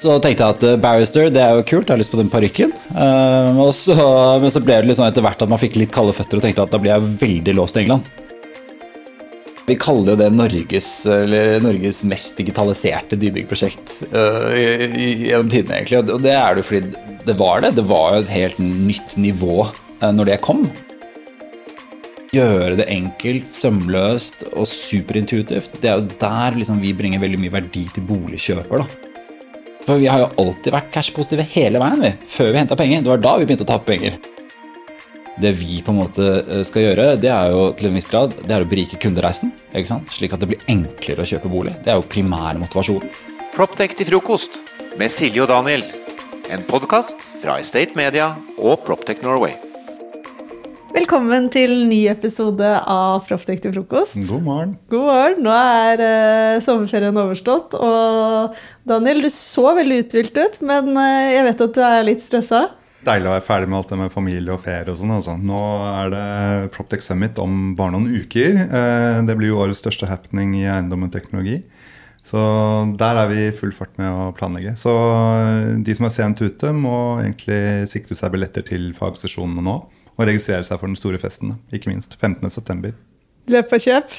Så tenkte jeg at uh, Barrister, det er jo kult, jeg har lyst på den parykken. Uh, men så ble det sånn etter hvert at man fikk litt kalde føtter og tenkte at da blir jeg veldig låst i England. Vi kaller jo det Norges, Norges mest digitaliserte nybyggprosjekt uh, gjennom tidene, egentlig. Og det er det jo fordi det var det. Det var jo et helt nytt nivå uh, når det kom. Gjøre det enkelt, sømløst og superintuitivt. Det er jo der liksom vi bringer veldig mye verdi til boligkjøper. da. For vi har jo alltid vært cash-positive hele veien, vi, før vi henta penger. Det var da vi begynte å tape penger. Det vi på en måte eh, skal gjøre, det er jo til en viss grad det er å berike kundereisen. ikke sant? Slik at det blir enklere å kjøpe bolig. Det er jo primærmotivasjonen. Proptech til frokost med Silje og Daniel. En podkast fra Estate Media og Proptech Norway. Velkommen til ny episode av Proffdekk til frokost. God morgen. God morgen. Nå er uh, sommerferien overstått. Og Daniel, du så veldig uthvilt ut, men uh, jeg vet at du er litt stressa? Deilig å være ferdig med alt det med familie og ferie og sånn. Altså. Nå er det Proptech Summit om bare noen uker. Uh, det blir jo årets største happening i eiendom og teknologi. Så der er vi i full fart med å planlegge. Så de som er sent ute, må egentlig sikre seg billetter til fagsesjonene nå og registrere seg for den store festen. Ikke minst 15.9. Løp og kjøp.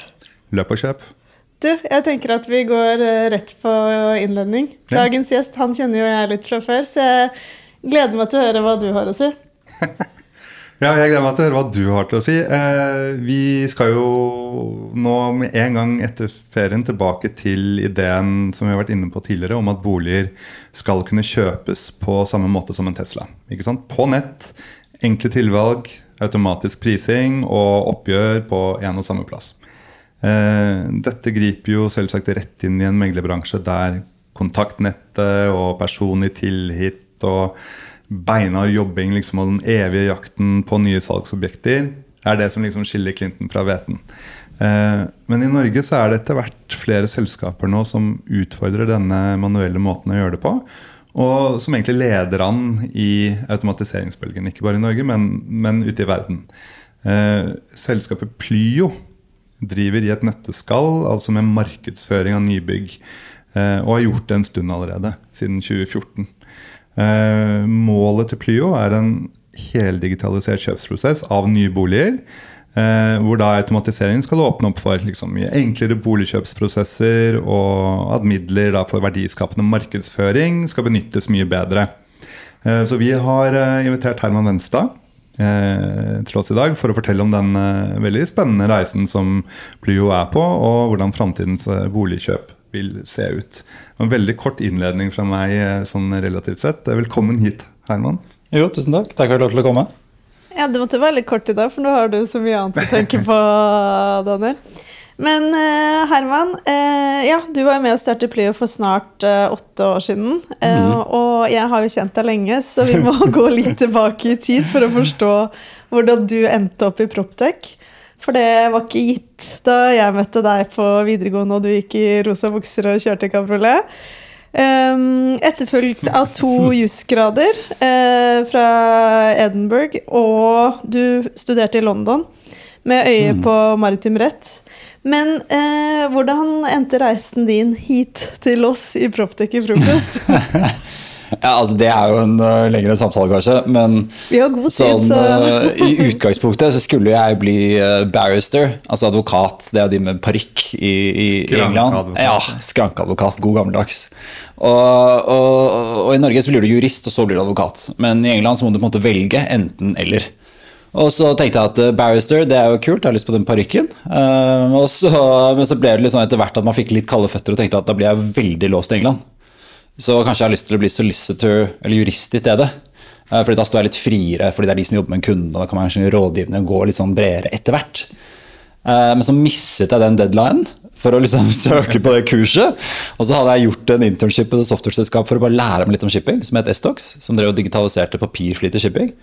Løp og kjøp. Du, jeg tenker at vi går eh, rett på innledning. Dagens gjest han kjenner jo jeg litt fra før, så jeg gleder meg til å høre hva du har å si. ja, jeg gleder meg til å høre hva du har til å si. Eh, vi skal jo nå med en gang etter ferien tilbake til ideen som vi har vært inne på tidligere, om at boliger skal kunne kjøpes på samme måte som en Tesla. Ikke sant? På nett Enkle tilvalg, automatisk prising og oppgjør på én og samme plass. Eh, dette griper jo selvsagt rett inn i en meglerbransje der kontaktnettet og personlig tillit og beinhard jobbing liksom, og den evige jakten på nye salgsobjekter er det som liksom skiller Clinton fra hveten. Eh, men i Norge så er det etter hvert flere selskaper nå som utfordrer denne manuelle måten å gjøre det på. Og som egentlig leder an i automatiseringsbølgen. Ikke bare i Norge, men, men ute i verden. Eh, selskapet Plyo driver i et nøtteskall, altså med markedsføring av nybygg. Eh, og har gjort det en stund allerede, siden 2014. Eh, målet til Plyo er en heldigitalisert kjøpsprosess av nye boliger Eh, hvor da automatiseringen skal åpne opp for liksom, enklere boligkjøpsprosesser, og at midler da, for verdiskapende markedsføring skal benyttes mye bedre. Eh, så vi har eh, invitert Herman Venstad eh, til oss i dag for å fortelle om den eh, veldig spennende reisen som Plyo er på, og hvordan framtidens eh, boligkjøp vil se ut. En veldig kort innledning fra meg sånn relativt sett. Velkommen hit, Herman. Jo, tusen takk. Takk for at du fikk komme. Ja, det måtte være litt kort i dag, for nå har du så mye annet å tenke på, Daniel. Men uh, Herman, uh, ja, du var med å starte Plyo for snart uh, åtte år siden. Mm. Og jeg har jo kjent deg lenge, så vi må gå litt tilbake i tid for å forstå hvordan du endte opp i Proptech. For det var ikke gitt da jeg møtte deg på videregående og du gikk i rosa bukser og kjørte kabriolet. Um, etterfulgt av to jusgrader uh, fra Edinburgh, og du studerte i London med øye mm. på maritim rett. Men uh, hvordan endte reisen din hit til oss i Proptech i frokost? Ja, altså Det er jo en uh, lengre samtale, kanskje. Men Vi har god tid, sånn, uh, i utgangspunktet så skulle jeg bli uh, barrister, altså advokat. Det er jo de med parykk i, i England. Ja, Skrankeadvokat. God gammeldags. Og, og, og, i Norge så blir du jurist, og så blir du advokat. Men i England så må du på en måte velge enten eller. Og så tenkte jeg at barrister, det er jo kult, jeg har lyst på den parykken. Uh, men så ble det litt sånn etter hvert at man fikk litt kalde føtter og tenkte at da blir jeg veldig låst i England. Så kanskje jeg har lyst til å bli solicitor eller jurist i stedet. Eh, fordi da står jeg litt friere, fordi det er de som jobber med en kunde. Og da kan man kanskje rådgivende gå litt sånn bredere etter hvert. Eh, men så misset jeg den deadline for å liksom søke på det kurset. Og så hadde jeg gjort en internship på et software-selskap for å bare lære meg litt om shipping, som het Estox, som drev og digitaliserte papirflyt i shipping.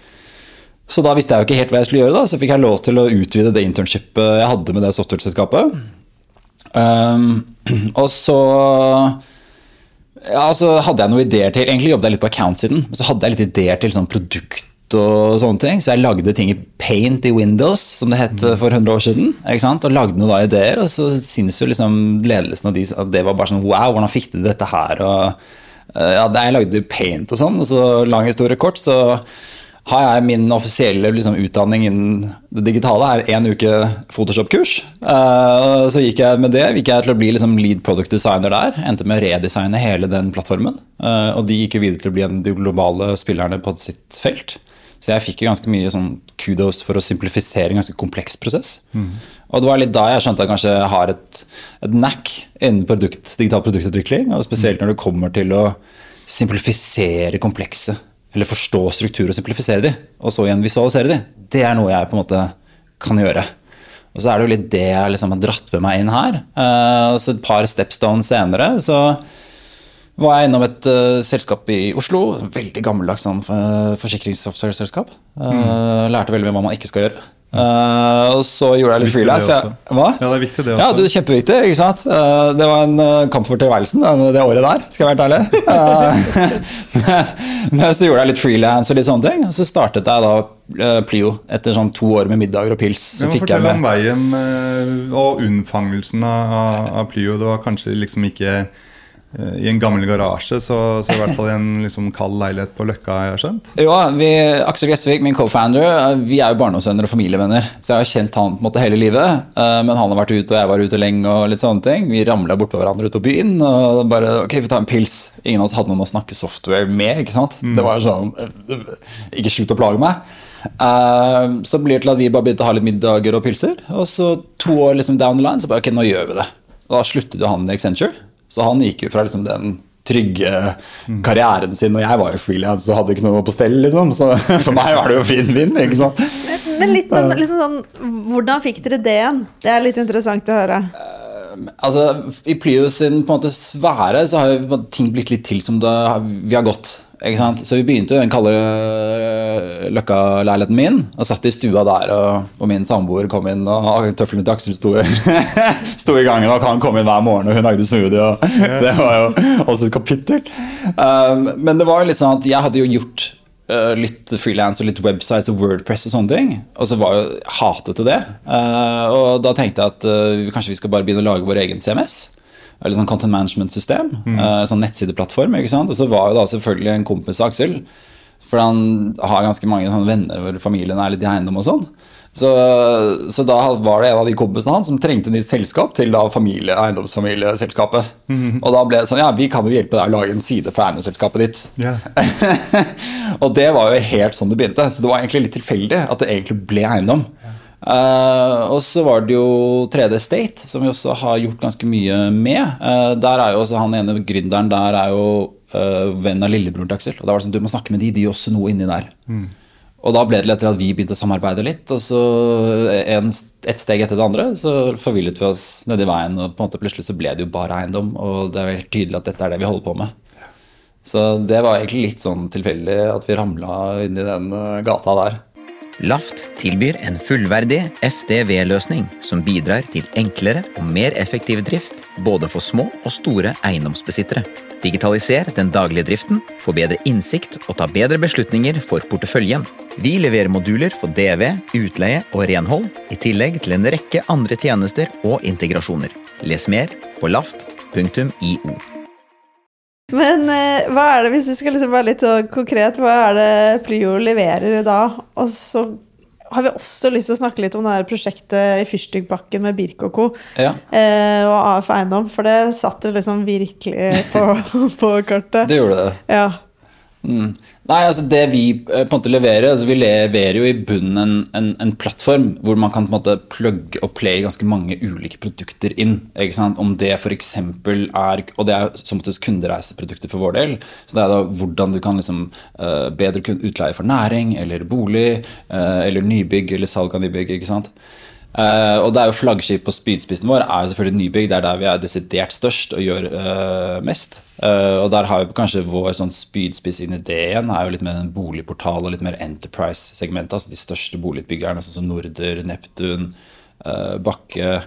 Så da visste jeg jo ikke helt hva jeg skulle gjøre, da, så fikk jeg lov til å utvide det internshipet jeg hadde med det software-selskapet. Um, og så ja, så hadde jeg noen ideer til Egentlig jobbet jeg litt på account-siden, men så hadde jeg litt ideer til sånn produkt og sånne ting. Så jeg lagde ting i paint i Windows, som det het mm. for 100 år siden. Og lagde noen da ideer, og så syns jo liksom ledelsen av de at det var bare sånn Wow, hvordan fikk du dette her? Og ja, jeg lagde paint og sånn, og så lang historie kort, så har jeg min offisielle liksom, utdanning innen det digitale er én uke Photoshop-kurs. Uh, så gikk jeg med det gikk jeg til å bli liksom, lead product designer der. Endte med å redesigne hele den plattformen. Uh, og de gikk jo videre til å bli en de globale spillerne på sitt felt. Så jeg fikk jo ganske mye sånn kudos for å simplifisere en ganske kompleks prosess. Mm. Og det var litt da jeg skjønte at jeg kanskje har et, et knack innen produkt, digital produktutvikling. Og spesielt når det kommer til å simplifisere komplekse eller forstå struktur og simplifisere de, og så igjen visualisere de, det er noe jeg på en måte kan gjøre. Og så er det jo litt det jeg liksom har dratt med meg inn her. Uh, så et par stepstones senere så var jeg innom et uh, selskap i Oslo. Veldig gammeldags sånn, uh, forsikringssoftware-selskap. Uh, lærte veldig mye om hva man ikke skal gjøre. Uh, og så gjorde jeg litt frilans. Ja, det er viktig, det også. Ja, det er kjempeviktig. ikke sant? Uh, det var en uh, kamp for tilværelsen det året der, skal jeg være helt ærlig. men så gjorde jeg litt frilans og litt sånne ting. Og så startet jeg da Plio etter sånn to år med middager og pils. Så ja, Fortell om veien og unnfangelsen av, av Plio. Det var kanskje liksom ikke i en gammel garasje, så, så, i hvert fall i en liksom kald leilighet på Løkka, jeg har skjønt? Ja, vi, Aksel Gressvik, min co-founder, vi er jo barndomsvenner og familievenner. Så jeg har kjent han på en måte hele livet. Eh, men han har vært ute, og jeg var ute lenge, og litt sånne ting. Vi ramla bortpå hverandre ute på byen. Og bare ok, vi tar en pils. Ingen av oss hadde noen å snakke software med. ikke sant? Mm. Det var sånn Ikke slutt å plage meg. Uh, så blir det til at vi bare begynte å ha litt middager og pilser. Og så to år liksom down the line så bare ok, nå gjør vi det. Og da sluttet jo han i Accenture. Så han gikk jo fra liksom den trygge karrieren sin, og jeg var jo frilans og hadde ikke noe på stell, liksom. Så for meg var det jo fin vinn, ikke sant. Men, men litt men, liksom sånn, hvordan fikk dere det igjen? Det er litt interessant å høre. Uh, altså, I Plius sin på en måte sfære så har jo ting blitt litt til som det, vi har gått. Så vi begynte jo den kalde eh, Løkka-leiligheten min og satt i stua der. Og, og min samboer kom inn, og tøflene til Aksel sto, sto, i gangen. Og han kom inn hver morgen, og hun lagde smoothie. Og det var jo også et kapittel. Um, men det var jo litt sånn at jeg hadde jo gjort uh, litt frilans og litt websites og Wordpress og sånne ting. Og så var jo hatet til det. Uh, og da tenkte jeg at uh, kanskje vi skal bare begynne å lage vår egen CMS eller sånn content management-system. Mm. Uh, sånn nettsideplattform. ikke sant? Og så var jo da selvfølgelig en kompis av Aksel. For han har ganske mange venner hvor familien er litt i eiendom og sånn. Så, så, da var det en av de kompisene hans som trengte nytt selskap til da familie, eiendomsfamilieselskapet. Mm. Og da ble det sånn Ja, vi kan jo hjelpe deg å lage en side for eiendomsselskapet ditt. Yeah. og det var jo helt sånn det begynte. Så det var egentlig litt tilfeldig at det egentlig ble eiendom. Uh, og så var det jo 3D State, som vi også har gjort ganske mye med. Uh, der er jo også Han ene gründeren der er jo uh, venn av lillebroren til Aksel. Og da var det sånn, du må snakke med de, de også noe inni der. Mm. Og da ble det til at vi begynte å samarbeide litt. Og så en, et steg etter det andre så forvillet vi oss nedi veien. Og på en måte plutselig så ble det jo bare eiendom, og det er veldig tydelig at dette er det vi holder på med. Så det var egentlig litt sånn tilfeldig at vi ramla inn i den gata der. Laft tilbyr en fullverdig FDV-løsning som bidrar til enklere og mer effektiv drift både for små og store eiendomsbesittere. Digitaliser den daglige driften, få bedre innsikt og ta bedre beslutninger for porteføljen. Vi leverer moduler for DV, utleie og renhold, i tillegg til en rekke andre tjenester og integrasjoner. Les mer på laft.io. Men eh, hva er det, hvis vi skal liksom være litt konkret, hva er det Plyo leverer da? Og så har vi også lyst til å snakke litt om det her prosjektet i Fyrstikkbakken med Birk og co. Ja. Eh, og AF Eiendom, for det satte liksom virkelig på, på kartet. Det gjorde det. Ja. Mm. Nei, altså det vi eh, på en måte leverer altså Vi leverer jo i bunnen en, en, en, plattform hvor man kan på en måte plugge og play ganske mange ulike produkter inn. ikke sant? Om det f.eks. er Og det er som måte kundereiseprodukter for vår del. Så det er da hvordan du kan liksom uh, bedre utleie for næring eller bolig uh, eller nybygg eller salg av nybygg. ikke sant? Uh, og det er jo flaggskip på spydspissen vår er jo selvfølgelig nybygg. Det er der vi er desidert størst og gjør uh, mest. Uh, og der har vi kanskje vår sånn spydspiss inn i det igjen, er jo litt mer en boligportal og litt mer Enterprise-segmentet. Altså de største boligutbyggerne, sånn som Norder, Neptun, Bakke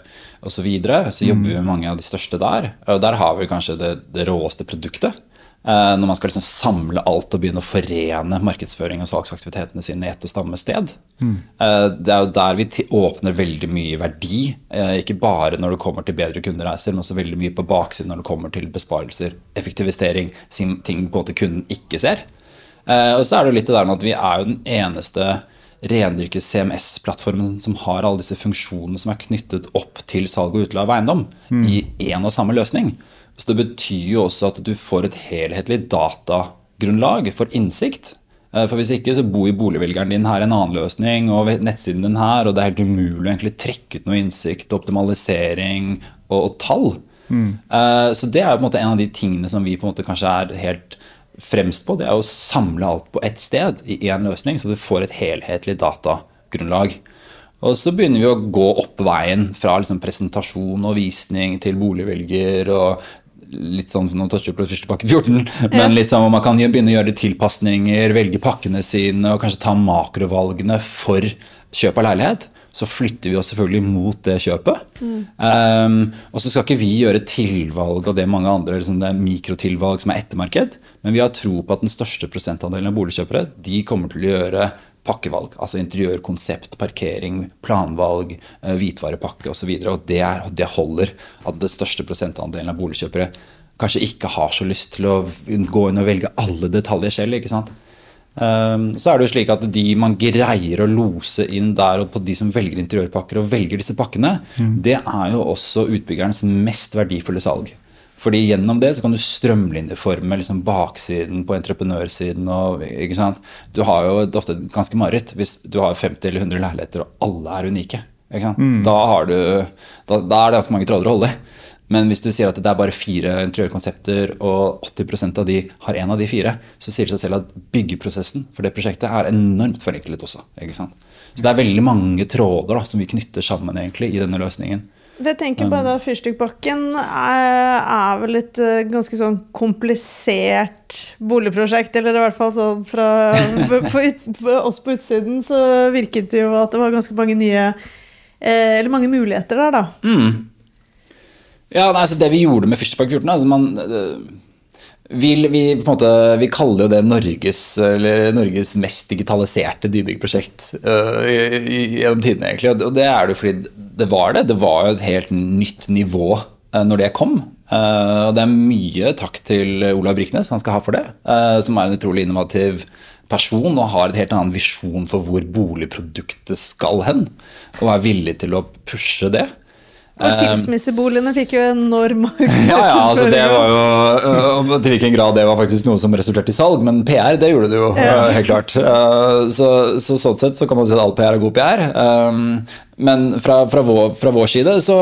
osv. Så, videre. så jobber vi med mange av de største der. Og der har vi kanskje det, det råeste produktet. Uh, når man skal liksom samle alt og begynne å forene markedsføring og salgsaktivitetene sine i ett og samme sted. Mm. Uh, det er jo der vi åpner veldig mye verdi. Uh, ikke bare når det kommer til bedre kundereiser, men også veldig mye på baksiden når det kommer til besparelser, effektivisering, ting på måte kunden ikke ser. og så er det jo litt det der med at vi er jo den eneste rendyrket CMS-plattformen som har alle disse funksjonene som er knyttet opp til salg og utleie av eiendom, mm. i én og samme løsning. Så det betyr jo også at du får et helhetlig datagrunnlag for innsikt. Eh, for hvis ikke så bor boligvelgeren din her en annen løsning, og nettsiden din her, og det er helt umulig å egentlig trekke ut noe innsikt, optimalisering og, og tall. Mm. Uh, så det er på en måte en av de tingene som vi på en måte kanskje er helt fremst på, det er å samle alt på ett sted i én løsning, så du får et helhetlig datagrunnlag. Og så begynner vi å gå opp veien fra liksom presentasjon og visning til boligvelger og litt sånn nå toucher på første pakke 14, men sånn, man kan begynne å gjøre tilpasninger, velge pakkene sine og kanskje ta makrovalgene for kjøp av leilighet. Så flytter vi oss selvfølgelig mot det kjøpet. Mm. Um, og så skal ikke vi gjøre tilvalg av det mange andre liksom det er mikrotilvalg som er ettermarked. Men vi har tro på at den største prosentandelen av boligkjøpere de kommer til å gjøre pakkevalg. Altså interiør, konsept, parkering, planvalg, eh, hvitvarepakke osv. Og, og det, er, det holder at den største prosentandelen av boligkjøpere kanskje ikke har så lyst til å gå inn og velge alle detaljer selv. ikke sant? Um, så er det jo slik at de man greier å lose inn der og på de som velger interiørpakker og velger disse pakkene, mm. det er jo også utbyggerens mest verdifulle salg. Fordi gjennom det så kan du strømlinjeforme liksom baksiden på entreprenørsiden. Og, ikke sant? Du har jo ofte ganske mareritt hvis du har 50 eller 100 leiligheter og alle er unike. Mm. Da, du, da, da, er det ganske mange tråder å holde i. Men hvis du sier at det er bare fire interiørkonsepter, og 80% av de har en av de fire, så sier det seg selv at byggeprosessen for det prosjektet er enormt forenklet også. Så det er veldig mange tråder da, som vi knytter sammen egentlig i denne løsningen. Jeg tenker bare da Fyrstikkbakken er, er, vel et uh, ganske sånn komplisert boligprosjekt. Eller i hvert fall sånn fra for ut, for oss på utsiden så virket det jo at det var ganske mange nye eh, Eller mange muligheter der, da. Mm. Ja, nei, så Det vi gjorde med Fyrstikkbakken 14 altså man, uh, vi, vi, måte, vi, kaller jo det Norges, Norges mest digitaliserte dybyggprosjekt uh, gjennom tidene, egentlig. Og det er det fordi det var det. Det var jo et helt nytt nivå uh, når det kom. Uh, og det er mye takk til Olav Briknes han skal ha for det, som er en utrolig innovativ person og har et helt annen visjon for hvor boligproduktet skal hen. Og er villig til å pushe det. Og ehm, skilsmisseboligene fikk jo enorm Ja, ja, altså det var jo øh, Til hvilken grad det var faktisk noe som resulterte i salg, men PR, det gjorde det jo ja. Øh, helt klart. Så, så, sånn sett så kan man si at all PR er god PR. Um, men fra, fra, vår, fra, vår, side så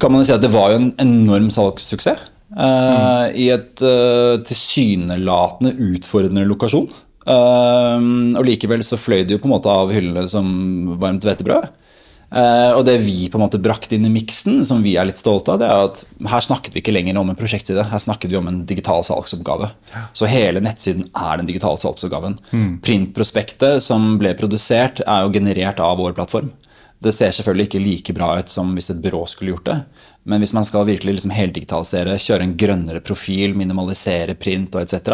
kan man jo si at det var jo en enorm salgssuksess. Uh, mm. I et uh, tilsynelatende utfordrende lokasjon. og likevel så fløy det jo på en måte av hyllene som varmt hvetebrød. Uh, og det vi på en måte brakte inn i miksen, som vi er litt stolte av, det er at her snakket vi ikke lenger om en prosjektside, her snakket vi om en digital salgsoppgave. Så hele nettsiden er den digitale salgsoppgaven. Mm. Printprospektet som ble produsert, er jo generert av vår plattform. Det ser selvfølgelig ikke like bra ut som hvis et byrå skulle gjort det. Men hvis man skal virkelig liksom heldigitalisere, kjøre en grønnere profil, minimalisere print og etc.,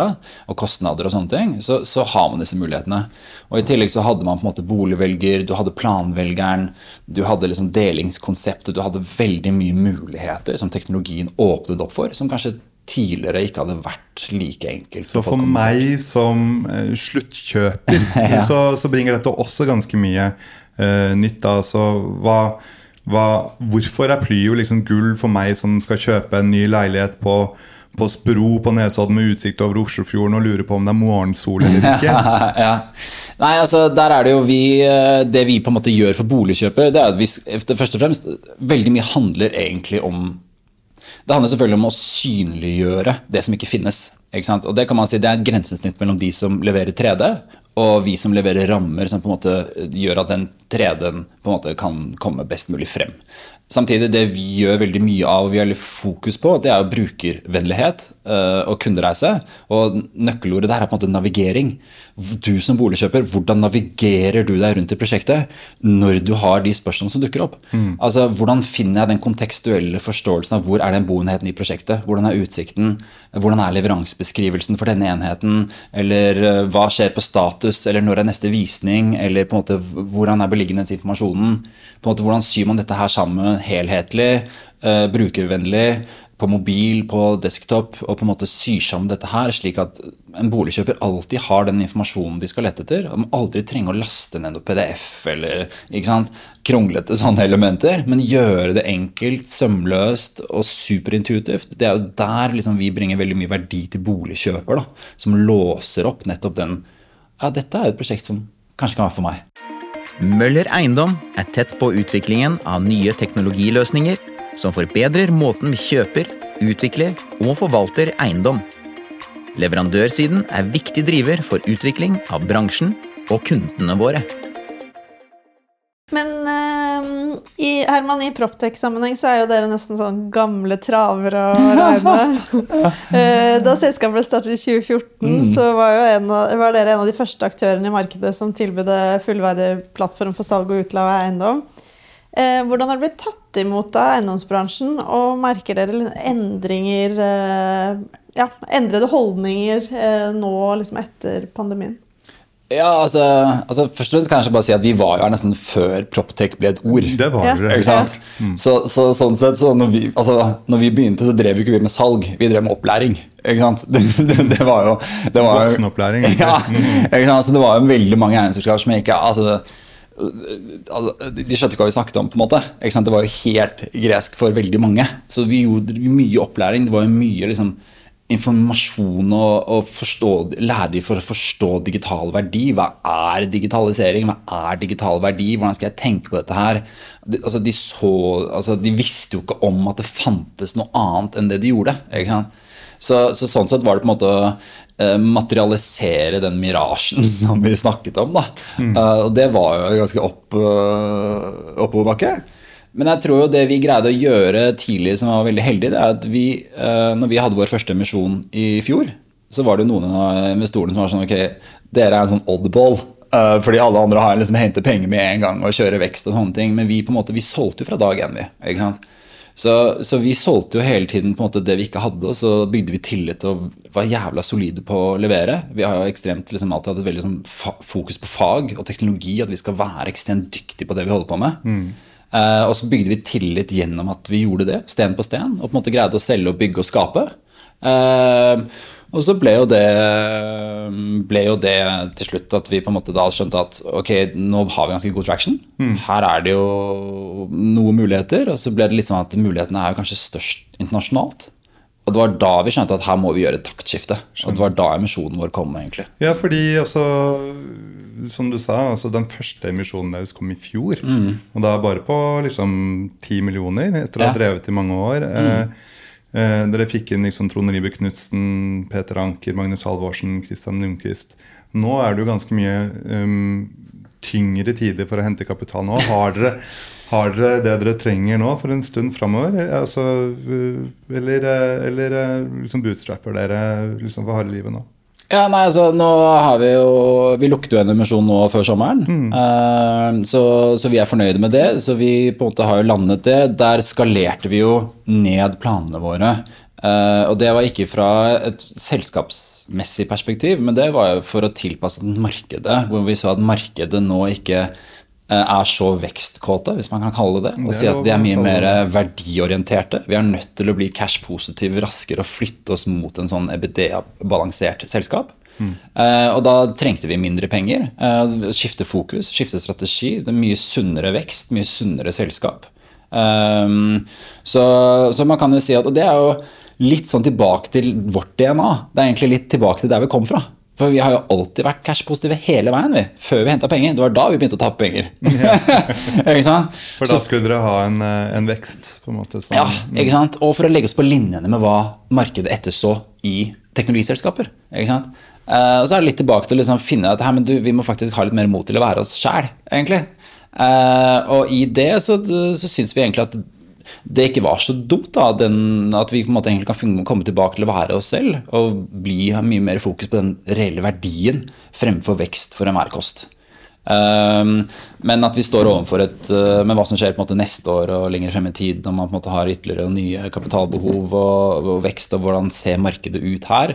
og kostnader og sånne ting, så, så, har man disse mulighetene. Og I tillegg så hadde man på en måte boligvelger, du hadde planvelgeren, du hadde liksom delingskonseptet, du hadde veldig mye muligheter som teknologien åpnet opp for, som kanskje tidligere ikke hadde vært like enkelt. Så for meg som uh, sluttkjøper, ja. så, så, bringer dette også ganske mye uh, nytt. Altså, hva, hva, hvorfor er Plyo liksom gull for meg som skal kjøpe en ny leilighet på, på Spro på Nesodden med utsikt over Oslofjorden og lurer på om det er morgensol eller ikke? ja. Nei, altså der er Det jo vi eh, Det vi på en måte gjør for boligkjøper, det er at vi først og fremst veldig mye handler egentlig om det handler selvfølgelig om å synliggjøre det som ikke finnes. Ikke og Det kan man si, det er et grensesnitt mellom de som leverer 3D, og vi som leverer rammer som på en måte gjør at den 3D-en på en måte kan komme best mulig frem. Samtidig, det vi gjør veldig mye av og vi har litt fokus på, det er brukervennlighet uh, og kundereise. Og nøkkelordet der er på en måte navigering. Du som boligkjøper, hvordan navigerer du deg rundt i prosjektet når du har de spørsmålene som dukker opp? Mm. Altså, Hvordan finner jeg den kontekstuelle forståelsen av hvor er den boenheten i prosjektet? Hvordan er utsikten? Hvordan er leveransebeskrivelsen for denne enheten? Eller uh, hva skjer på status? Eller når er neste visning? Eller på en måte hvordan er beliggenhetsinformasjonen? På en måte, hvordan syr man dette her sammen? Helhetlig, uh, brukervennlig, på mobil, på desktop, og på en måte syr sammen dette her, slik at en boligkjøper alltid har den informasjonen de skal lette etter. og aldri trenger å laste ned noe PDF eller kronglete sånne elementer, men gjøre det enkelt, sømløst og superintuitivt. Det er jo der liksom vi bringer veldig mye verdi til boligkjøper, da, som låser opp nettopp den Ja, dette er et prosjekt som kanskje kan være for meg. Møller Eiendom er tett på utviklingen av nye teknologiløsninger som forbedrer måten vi kjøper, utvikler og forvalter eiendom. Leverandørsiden er viktig driver for utvikling av bransjen og kundene våre. Men uh, i, Herman, i Proptech-sammenheng så er jo dere nesten sånn gamle travere å regne. uh, da selskapet ble startet i 2014, mm. så var, av, var, dere en av de første aktørene i markedet som tilbød fullverdig plattform for salg og utleie av eiendom. Uh, hvordan har det blitt tatt imot av eiendomsbransjen, og merker dere endringer ja, endrede holdninger nå liksom etter pandemien? Ja, altså, altså Først og fremst kan kanskje bare si at vi var jo her nesten før Proptech ble et ord. Det var det. Ikke sant? Mm. Så, så, sånn sett, så når vi, altså, når vi begynte, så drev vi ikke med salg, vi drev med opplæring. Ikke sant? Det, det, det var jo det var, Voksenopplæring. Ja, ikke sant? Så det var jo veldig mange eiendomsselskaper som ikke altså, altså, de skjønte ikke hva vi snakket om. på en måte. Det var jo helt gresk for veldig mange. Så vi gjorde mye opplæring. Det var jo mye liksom, informasjon og, og forstå, lære dem for å forstå digital verdi. Hva er digitalisering? Hva er digital verdi? Hvordan skal jeg tenke på dette her? De, altså, de, så, altså, de visste jo ikke om at det fantes noe annet enn det de gjorde. Så, så, sånn sett var det på en måte å uh, materialisere den mirasjen som vi snakket om. Da. Mm. Uh, og det var jo ganske opp, uh, oppoverbakke. Men jeg tror jo det vi greide å gjøre tidlig som var veldig heldig, det er at vi, uh, når vi hadde vår første emisjon i fjor, så var det noen av investorene som var sånn Ok, dere er en sånn oddball. Uh, fordi alle andre har liksom hentet penger med en gang og kjører vekst og sånne ting. Men vi på en måte, vi solgte jo fra dag én, vi. ikke sant? Så, så, vi solgte jo hele tiden på en måte det vi ikke hadde, og så bygde vi tillit og var jævla solide på å levere. Vi har jo ekstremt liksom alltid hatt et veldig sånn fokus på fag og teknologi, at vi skal være ekstremt dyktige på det vi holder på med. Mm. Uh, og så bygde vi tillit gjennom at vi gjorde det, sten på sten, og på en måte greide å selge og bygge og skape. Uh, og så ble jo, det, ble jo det til slutt at vi på en måte da skjønte at ok, nå har vi ganske god traction. Mm. Her er det jo noen muligheter. Og så ble det litt sånn at mulighetene er jo kanskje størst internasjonalt. Og det var da vi skjønte at her må vi gjøre et taktskifte. Og det var da emisjonen vår kom. egentlig. Ja, fordi altså som du sa, altså den første emisjonen deres kom i fjor. Mm. Og da bare på liksom 10 millioner, etter å ha drevet i mange år. Mm. Eh, eh, dere fikk inn liksom Trond Ribe Knutsen, Peter Anker, Magnus Halvorsen, Christian Lundqvist. Nå er det jo ganske mye um, tyngre tider for å hente kapital nå. Har dere, har dere det dere trenger nå for en stund framover? Altså, eller, eller liksom bootstrapper dere liksom for harde livet nå? Ja, nei, altså nå har Vi jo Vi lukter jo en emisjon nå før sommeren. Mm. Uh, så, så, vi er fornøyde med det. Så vi på en måte har jo landet det. Der skalerte vi jo ned planene våre. Uh, og det var ikke fra et selskapsmessig perspektiv, men det var jo for å tilpasse den markedet. Hvor vi så at markedet nå ikke Eh, er så vekstkåte, hvis man kan kalle det det. Og si at de er mye mer verdiorienterte. Vi er nødt til å bli cash-positive raskere og flytte oss mot en sånn EBD-balansert selskap. Mm. Uh, og da trengte vi mindre penger. Uh, skifte fokus, skifte strategi. Det er mye sunnere vekst, mye sunnere selskap. Um, så, så, man kan jo si at Og det er jo litt sånn tilbake til vårt DNA. Det er egentlig litt tilbake til der vi kom fra. For vi har jo alltid vært cash-positive hele veien vi, før vi henta penger. Det var da vi begynte å tape penger. For da skulle dere ha en, eh, en vekst? på en måte. Sånn. Ja, ikke sant? og for å legge oss på linjene med hva markedet etterså i teknologiselskaper. ikke sant? Uh, og så er det litt tilbake til å liksom finne at du, vi må faktisk ha litt mer mot til å være oss sjæl, egentlig. Uh, og i det så, så syns vi egentlig at det ikke var så dumt. da, den, At vi på en måte egentlig kan komme tilbake til å være oss selv og bli, ha mye mer fokus på den reelle verdien fremfor vekst for enhver kost. Um, men at vi står overfor et uh, med hva som skjer på en måte neste år og lenger frem i tid, når man på en måte har ytterligere nye kapitalbehov og, og vekst, og hvordan ser markedet ut her,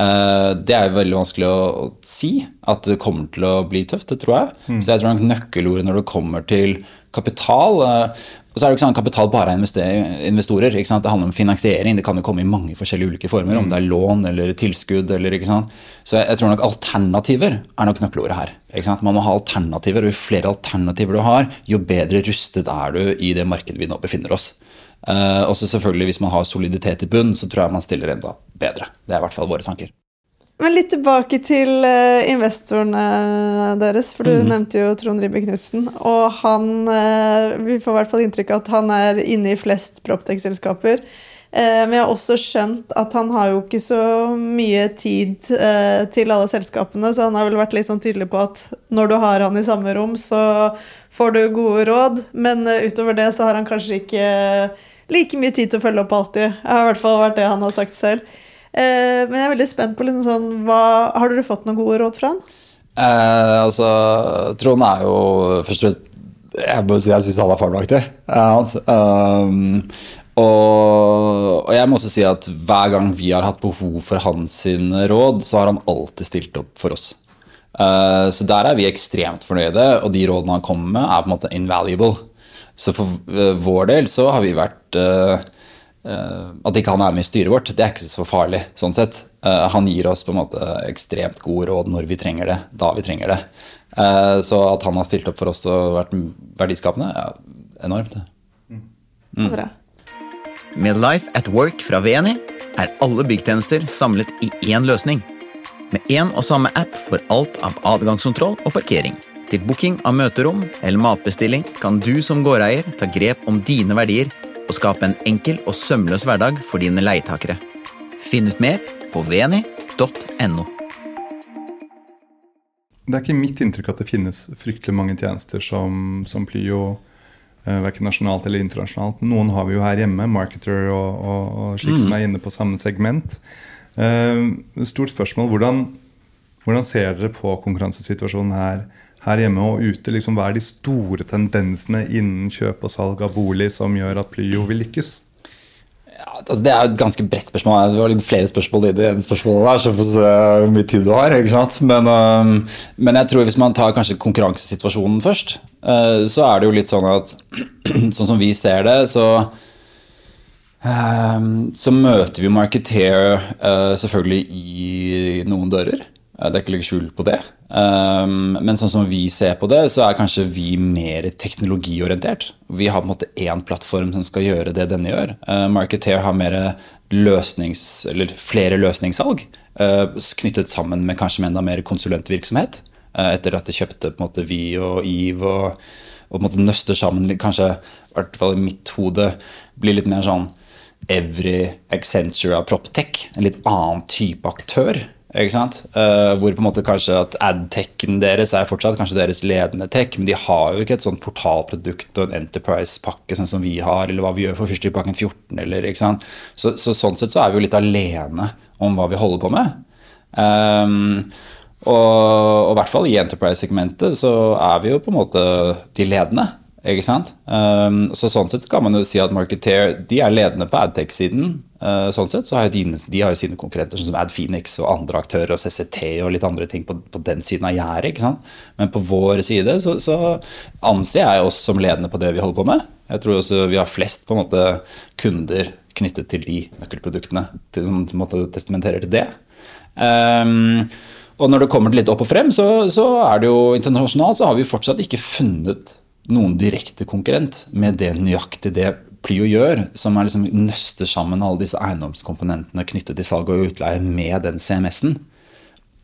uh, det er jo veldig vanskelig å, å, si. At det kommer til å bli tøft, det tror jeg. Mm. Så jeg tror nok nøkkelordet når det kommer til kapital uh, og så er det ikke sånn kapital bare er investorer. ikke sant? Det handler om finansiering. Det kan jo komme i mange forskjellige ulike former. Om det er lån eller tilskudd. eller ikke sant? Så jeg, jeg tror nok alternativer er nok nøkkelordet her. ikke sant? Man må ha alternativer, og jo flere alternativer du har, jo bedre rustet er du i det markedet vi nå befinner oss. Uh, også selvfølgelig Hvis man har soliditet i bunn, så tror jeg man stiller enda bedre. Det er i hvert fall våre tanker. Men litt tilbake til uh, investorene deres, for du mm. nevnte jo Trond Ribbe Knutsen. Og han uh, Vi får i hvert fall inntrykk av at han er inne i flest Proptech-selskaper. Uh, men jeg har også skjønt at han har jo ikke så mye tid til alle selskapene, så han har vel vært litt sånn tydelig på at når du har han i samme rom, så får du gode råd, men utover det så har han kanskje ikke like mye tid til å følge opp alltid. Det har i hvert fall vært det han har sagt selv. Eh, men jeg er veldig spent på liksom sånn, hva, Har dere fått noen gode råd fra han? Eh, altså, Trond er jo først og fremst Jeg må si jeg syns han er fabelaktig. Um, og, og, jeg må også si at hver gang vi har hatt behov for hans råd, så har han alltid stilt opp for oss. Uh, så der er vi ekstremt fornøyde, og de rådene han kommer med, er på en måte invaluable. Så for vår del så har vi vært uh, Eh, at ikke han er med i styret vårt, det er ikke så farlig. sånn sett. Eh, han gir oss på en måte ekstremt gode råd når vi trenger det, da vi trenger det. Eh, så at han har stilt opp for oss og vært verdiskapende, ja, enormt. Mm. Bra. Med Life at Work fra VNI er alle byggtjenester samlet i én løsning. Med én og samme app for alt av adgangskontroll og parkering. Til booking av møterom eller matbestilling kan du som gårdeier ta grep om dine verdier og skape en enkel og sømløs hverdag for dine leietakere. Finn ut mer på veni.no. Det er ikke mitt inntrykk at det finnes fryktelig mange tjenester som, som Plyo, eh, verken nasjonalt eller internasjonalt. Noen har vi jo her hjemme, Marketer og, og, og slik mm. som er inne på samme segment. Uh, stort spørsmål. Hvordan, hvordan ser dere på konkurransesituasjonen her? Her hjemme og ute? Liksom, hva er de store tendensene innen kjøp og salg av bolig som gjør at Plyo vil lykkes? Ja, altså det er et ganske bredt spørsmål. Du har litt flere spørsmål i det ene spørsmålet der, så får vi se hvor mye tid du har. ikke sant? Men, uh, men, jeg tror hvis man tar kanskje konkurransesituasjonen først, uh, så er det jo litt sånn at sånn som vi ser det, så så møter vi Marketeer selvfølgelig i noen dører. Det er ikke legge skjul på det. Um, men sånn som vi ser på det, så er kanskje vi mer teknologiorientert. Vi har på en måte én plattform som skal gjøre det denne gjør. Uh, Marketeer har mer løsnings, eller flere løsningssalg uh, knyttet sammen med kanskje enda mer konsulentvirksomhet. Etter at de kjøpte på en måte vi og Eve og, og på en måte nøster sammen kanskje, i hvert fall i mitt hode, blir litt mer sånn Every Accenture av Proptech. En litt annen type aktør. Ikke sant? Uh, hvor på en måte kanskje at adtechen deres er fortsatt kanskje deres ledende tech, men de har jo ikke et sånt portalprodukt og en enterprise-pakke sånn som vi har, eller hva vi gjør for første pakken 14, eller ikke sant. Så, så, sånn sett så er vi jo litt alene om hva vi holder på med. Um, og, i hvert fall i enterprise-segmentet så er vi jo på en måte de ledende. Ikke sant? Um, så sånn sett kan man jo si at Marketeer de er ledende på adtech-siden. Uh, sånn sett så har de, de har jo sine konkurrenter sånn som AdPhoenix og andre aktører og CCT og litt andre ting på, på den siden av gjerdet. Men på vår side så, så, anser jeg oss som ledende på det vi holder på med. Jeg tror også vi har flest på en måte kunder knyttet til de nøkkelproduktene til, som på en måte testamenterer til det. Um, og når det kommer litt opp og frem, så, så er det jo internasjonalt så har vi fortsatt ikke funnet noen direkte konkurrent med det nøyaktig det Plio gjør, som er liksom nøster sammen alle disse eiendomskomponentene knyttet til salg og utleie med den CMS-en.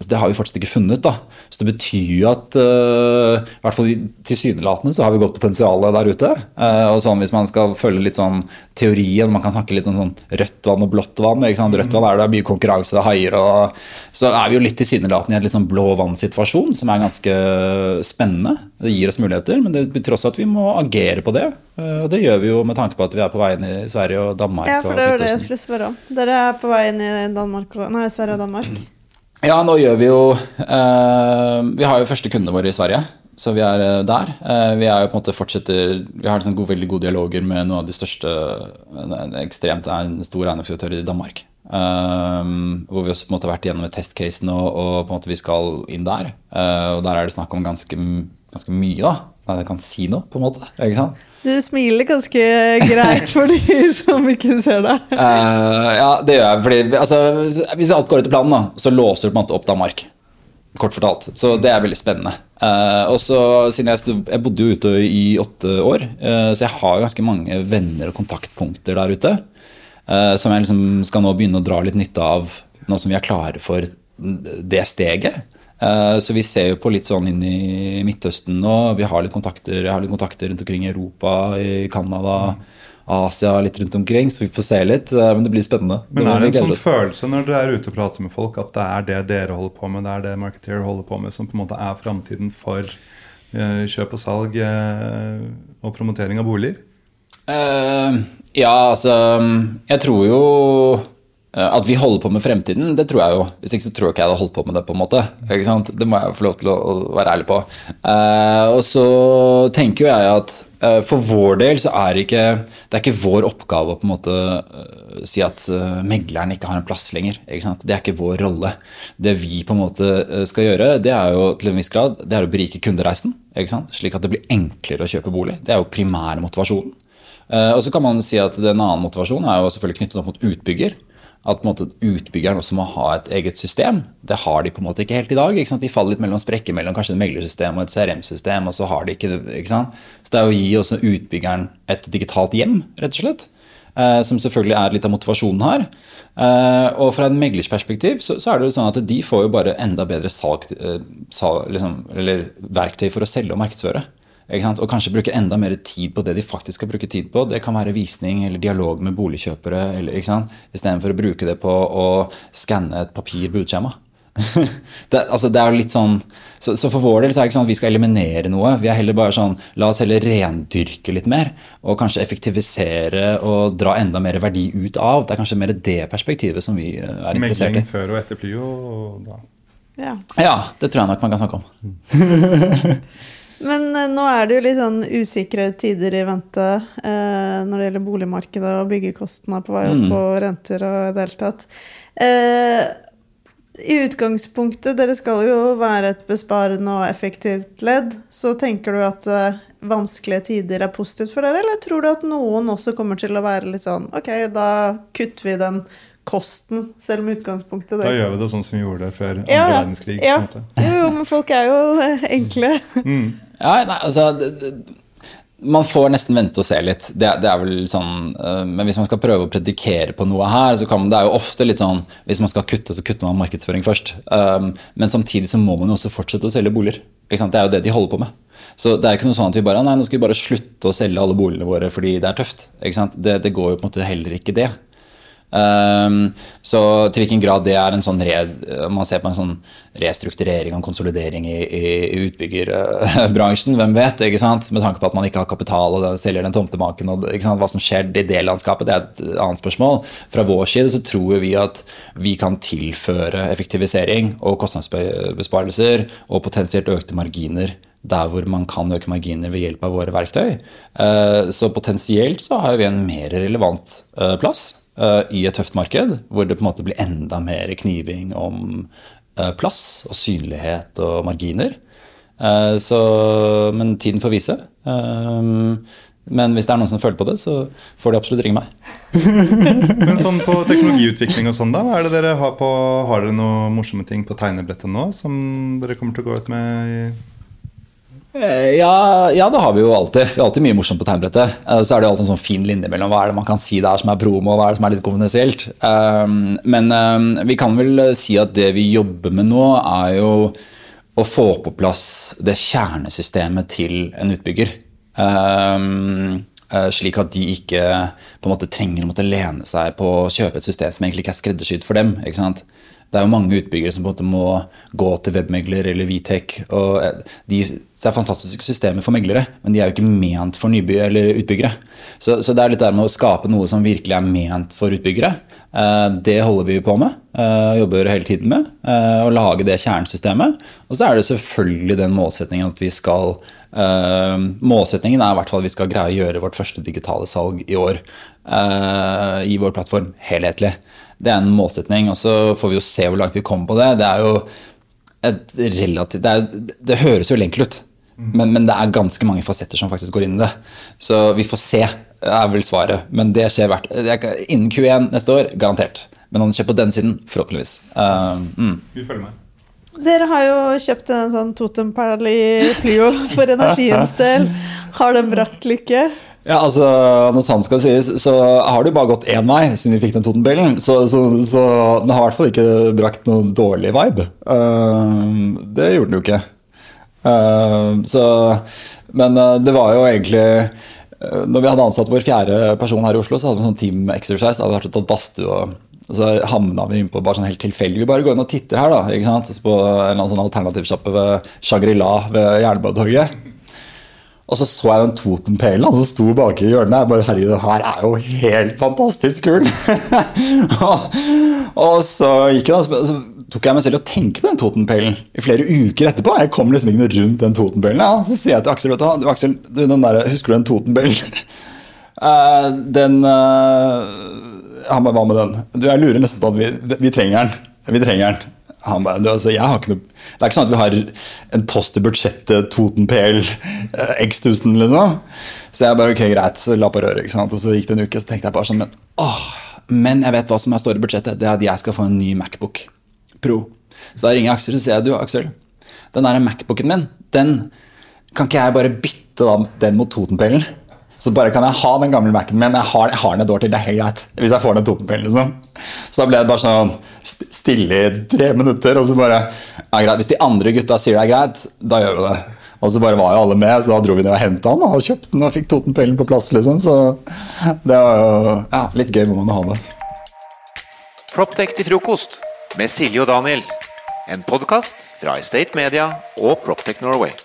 Det har vi fortsatt ikke funnet. da. Så det betyr jo at uh, i hvert fall tilsynelatende så har vi godt potensial der ute. Uh, og sånn Hvis man skal følge litt sånn teorien, man kan snakke litt om sånn rødt vann og blått vann. ikke sant? Rødt vann er det mye konkurranse, det er haier og Så er vi jo litt tilsynelatende i en litt sånn blå vann-situasjon som er ganske spennende. Det gir oss muligheter, men det betyr også at vi må agere på det. Uh, og det gjør vi jo med tanke på at vi er på vei inn i Sverige og Danmark. Ja, for det var det jeg skulle spørre om. Dere er på vei inn i Danmark og, nei, Sverige og Danmark. Ja, nå gjør vi jo eh, Vi har jo første kundene våre i Sverige, så vi er eh, der. Eh, vi er jo på en måte fortsetter Vi har liksom gode, veldig gode dialoger med noen av de største en Ekstremt en stor eiendomsaktør i Danmark. Eh, hvor vi også på en måte har vært gjennom et testcase nå, og på en måte vi skal inn der. Eh, og der er det snakk om ganske, ganske mye, da. Jeg kan si noe, på en måte. ikke sant? Du smiler ganske greit for de som ikke ser deg. Uh, ja, det gjør jeg. Fordi, altså, hvis alt går etter planen, da, så låser du på en måte opp Danmark. Kort fortalt. Så det er veldig spennende. Uh, og så, siden jeg, jeg, bodde jo ute i åtte år, uh, så jeg har jo ganske mange venner og kontaktpunkter der ute. som jeg liksom skal nå begynne å dra litt nytte av nå som vi er klare for det steget. Eh, så vi ser jo på litt sånn inn i Midtøsten nå. Vi har litt kontakter, jeg har litt kontakter rundt omkring i Europa, i Canada, Asia, litt rundt omkring. Så vi får se litt. Eh, men det blir spennende. Men er det en sånn følelse når dere er ute og prater med folk, at det er det dere holder på med, det er det Marketeer holder på med, som på en måte er framtiden for eh, kjøp og salg og promotering av boliger? Uh, ja, altså Jeg tror jo at vi holder på med fremtiden, det tror jeg jo. Hvis ikke så tror jeg ikke jeg hadde holdt på med det. på en måte. Det må jeg få lov til å, være ærlig på. Uh, og så tenker jo jeg at uh, for vår del så er det ikke det er ikke vår oppgave å på en måte si at megleren ikke har en plass lenger. Det er ikke vår rolle. Det vi på en måte skal gjøre, det er jo til en viss grad det er å berike kundereisen. Slik at det blir enklere å kjøpe bolig. Det er jo primære motivasjonen. og så kan man si at En annen motivasjon er jo selvfølgelig knyttet opp mot utbygger at måte, utbyggeren også må ha et eget system. Det har de på en måte ikke helt i dag. De faller litt mellom sprekker mellom kanskje et meglersystem og et CRM-system. og Så har de ikke, ikke sant? Så det er å gi også utbyggeren et digitalt hjem, rett og slett. Eh, som selvfølgelig er litt av motivasjonen her. Eh, og fra en meglers perspektiv så, så, er det jo sånn at de får jo bare enda bedre salg, eh, salg liksom, eller verktøy for å selge og markedsføre. Og kanskje bruke enda mer tid på det de faktisk skal bruke tid på. Det kan være visning eller dialog med boligkjøpere, eller, istedenfor å bruke det på å skanne et papirbudskjema. det, altså, det er jo litt sånn så, så, for vår del så er det ikke sånn at vi skal eliminere noe. Vi er heller bare sånn La oss heller rendyrke litt mer. Og kanskje effektivisere og dra enda mer verdi ut av. Det er kanskje mer det perspektivet som vi eh, er interessert i. Megling før og etter Plyo? Da. Ja. ja, det tror jeg nok man kan snakke om. Men eh, nå er det jo litt sånn usikre tider i vente eh, når det gjelder boligmarkedet og byggekostnader på vei opp mm. og renter og i det hele tatt. Eh, I utgangspunktet, dere skal jo være et besparende og effektivt ledd, så tenker du at eh, vanskelige tider er positivt for dere, eller tror du at noen også kommer til å være litt sånn Ok, da kutter vi den kosten, selv om utgangspunktet det. Da gjør vi det sånn som vi gjorde det før andre ja, verdenskrig. Ja. Jo, men folk er jo eh, enkle. Mm. Ja, nei, altså man får nesten vente og se litt. Det, det, er vel sånn, uh, Men hvis man skal prøve å predikere på noe her, så kan man, det er jo ofte litt sånn Hvis man skal kutte, så kutter man markedsføring først. Um, men samtidig så må man jo også fortsette å selge boliger. Det er jo det de holder på med. Så det er jo ikke noe sånn at vi bare nei, nå skal vi bare slutte å selge alle boligene våre fordi det er tøft. Det, det, går jo på en måte heller ikke det. Um, så til hvilken grad det er en sånn re, man ser på en sånn restrukturering og konsolidering i, i, utbyggerbransjen, hvem vet? ikke sant? Med tanke på at man ikke har kapital og selger den tomtemaken og hva som skjer i det landskapet, det er et annet spørsmål. Fra vår side så tror vi at vi kan tilføre effektivisering og kostnadsbesparelser og potensielt økte marginer der hvor man kan øke marginer ved hjelp av våre verktøy. Uh, så potensielt så har vi en mer relevant uh, plass i et tøft marked, hvor det på en måte blir enda mer kniving om uh, plass og synlighet og marginer. Uh, så, men tiden får vise. men hvis det er noen som føler på det, så får de absolutt ringe meg. men sånn på teknologiutvikling og sånn, da? Er det dere har på Har dere noen morsomme ting på tegnebrettet nå som dere kommer til å gå ut med i Eh, ja, ja, det har vi jo alltid. Vi har alltid mye morsomt på tegnbrettet. Eh, så er det jo alltid en sånn fin linje mellom hva er det man kan si der som er promo, og hva er det som er litt konfidensielt. Um, men um, vi kan vel si at det vi jobber med nå, er jo å få på plass det kjernesystemet til en utbygger. Um, slik at de ikke på en måte trenger å måtte lene seg på å kjøpe et system som egentlig ikke er skreddersydd for dem. ikke sant? Det er jo mange utbyggere som på en måte må gå til webmegler eller Vitech. og eh, de, Det er fantastiske systemer for meglere, men de er jo ikke ment for nyby eller utbyggere. Så, så, det er litt der med å skape noe som virkelig er ment for utbyggere. Eh, det holder vi på med, eh, jobber hele tiden med. Å lage det kjernesystemet. Og så er det selvfølgelig den målsetningen at vi skal Målsetningen er i hvert fall at vi skal greie å gjøre vårt første digitale salg i år i vår plattform helhetlig. Det er en målsetning, og så får vi jo se hvor langt vi kommer på det. Det er jo et relativt Det, er, det høres jo enkelt ut, men, men, det er ganske mange fasetter som faktisk går inn i det. Så vi får se, er vel svaret. Men det skjer hvert, innen Q1 neste år, garantert. Men om det skjer på den siden, forhåpentligvis. Uh, mm. Vi følger med. Dere har jo kjøpt en sånn totemperle i Plio for energiens del. Har den brakt lykke? Ja, altså, Når sant skal sies, så har det jo bare gått én vei siden vi fikk den Totenbilen. Så, så, så, den har i hvert fall ikke brakt noen dårlig vibe. Uh, det gjorde den jo ikke. Uh, så, men uh, det var jo egentlig Når vi hadde ansatt vår fjerde person her i Oslo, så hadde vi en sånn team exercise. Da hadde vi vært og tatt badstue. og så havna vi innpå bare sånn helt tilfeldig. Vi bare går inn og titter her, da. sant? På en eller annen sånn alternativsjappe ved Shangri-La ved Jernbanetorget. Og så så jeg den totempælen som sto bak i hjørnet. Jeg bare, herregud, det her er jo helt fantastisk kul! og så gikk jeg da, så tok jeg meg selv og tenkte på den totempælen i flere uker etterpå. Jeg kom liksom ikke noe rundt den totempælen. Ja. Så sier jeg til Aksel, vet du, Aksel, du, den der, husker du den totempælen? uh, den uh, Han bare, hva med den? Du, Jeg lurer nesten på at vi, vi trenger den. Vi trenger den. Han bare, altså, jeg har ikke noe, Det er ikke sånn at vi har en post i budsjettet Toten PL eh, X 1000, liksom. Så jeg bare ok, greit, la på røret. ikke sant? Og så gikk det en uke, så tenkte jeg bare sånn Men åh, men jeg vet hva som står i budsjettet. Det er at jeg skal få en ny Macbook Pro. Så da ringer jeg Aksel og sier du, Aksel, den der Macbooken min, den kan ikke jeg bare bytte da, den mot Totenpellen? Så bare kan jeg ha den gamle Mac-en min. Jeg har, jeg har, den et år til. Det er helt greit. Hvis jeg får den totenpillen, liksom. Så da ble det bare sånn stille i tre minutter, og så bare ja, greit. Hvis de andre gutta sier det er greit, da gjør vi det. Og så bare var jo alle med, så da dro vi ned og henta han og kjøpte den og fikk Totenpellen på plass, liksom. Så det var jo ja, litt gøy må man ha det. Proptech til frokost med Silje og Daniel. En podkast fra Estate Media og Proptech Norway.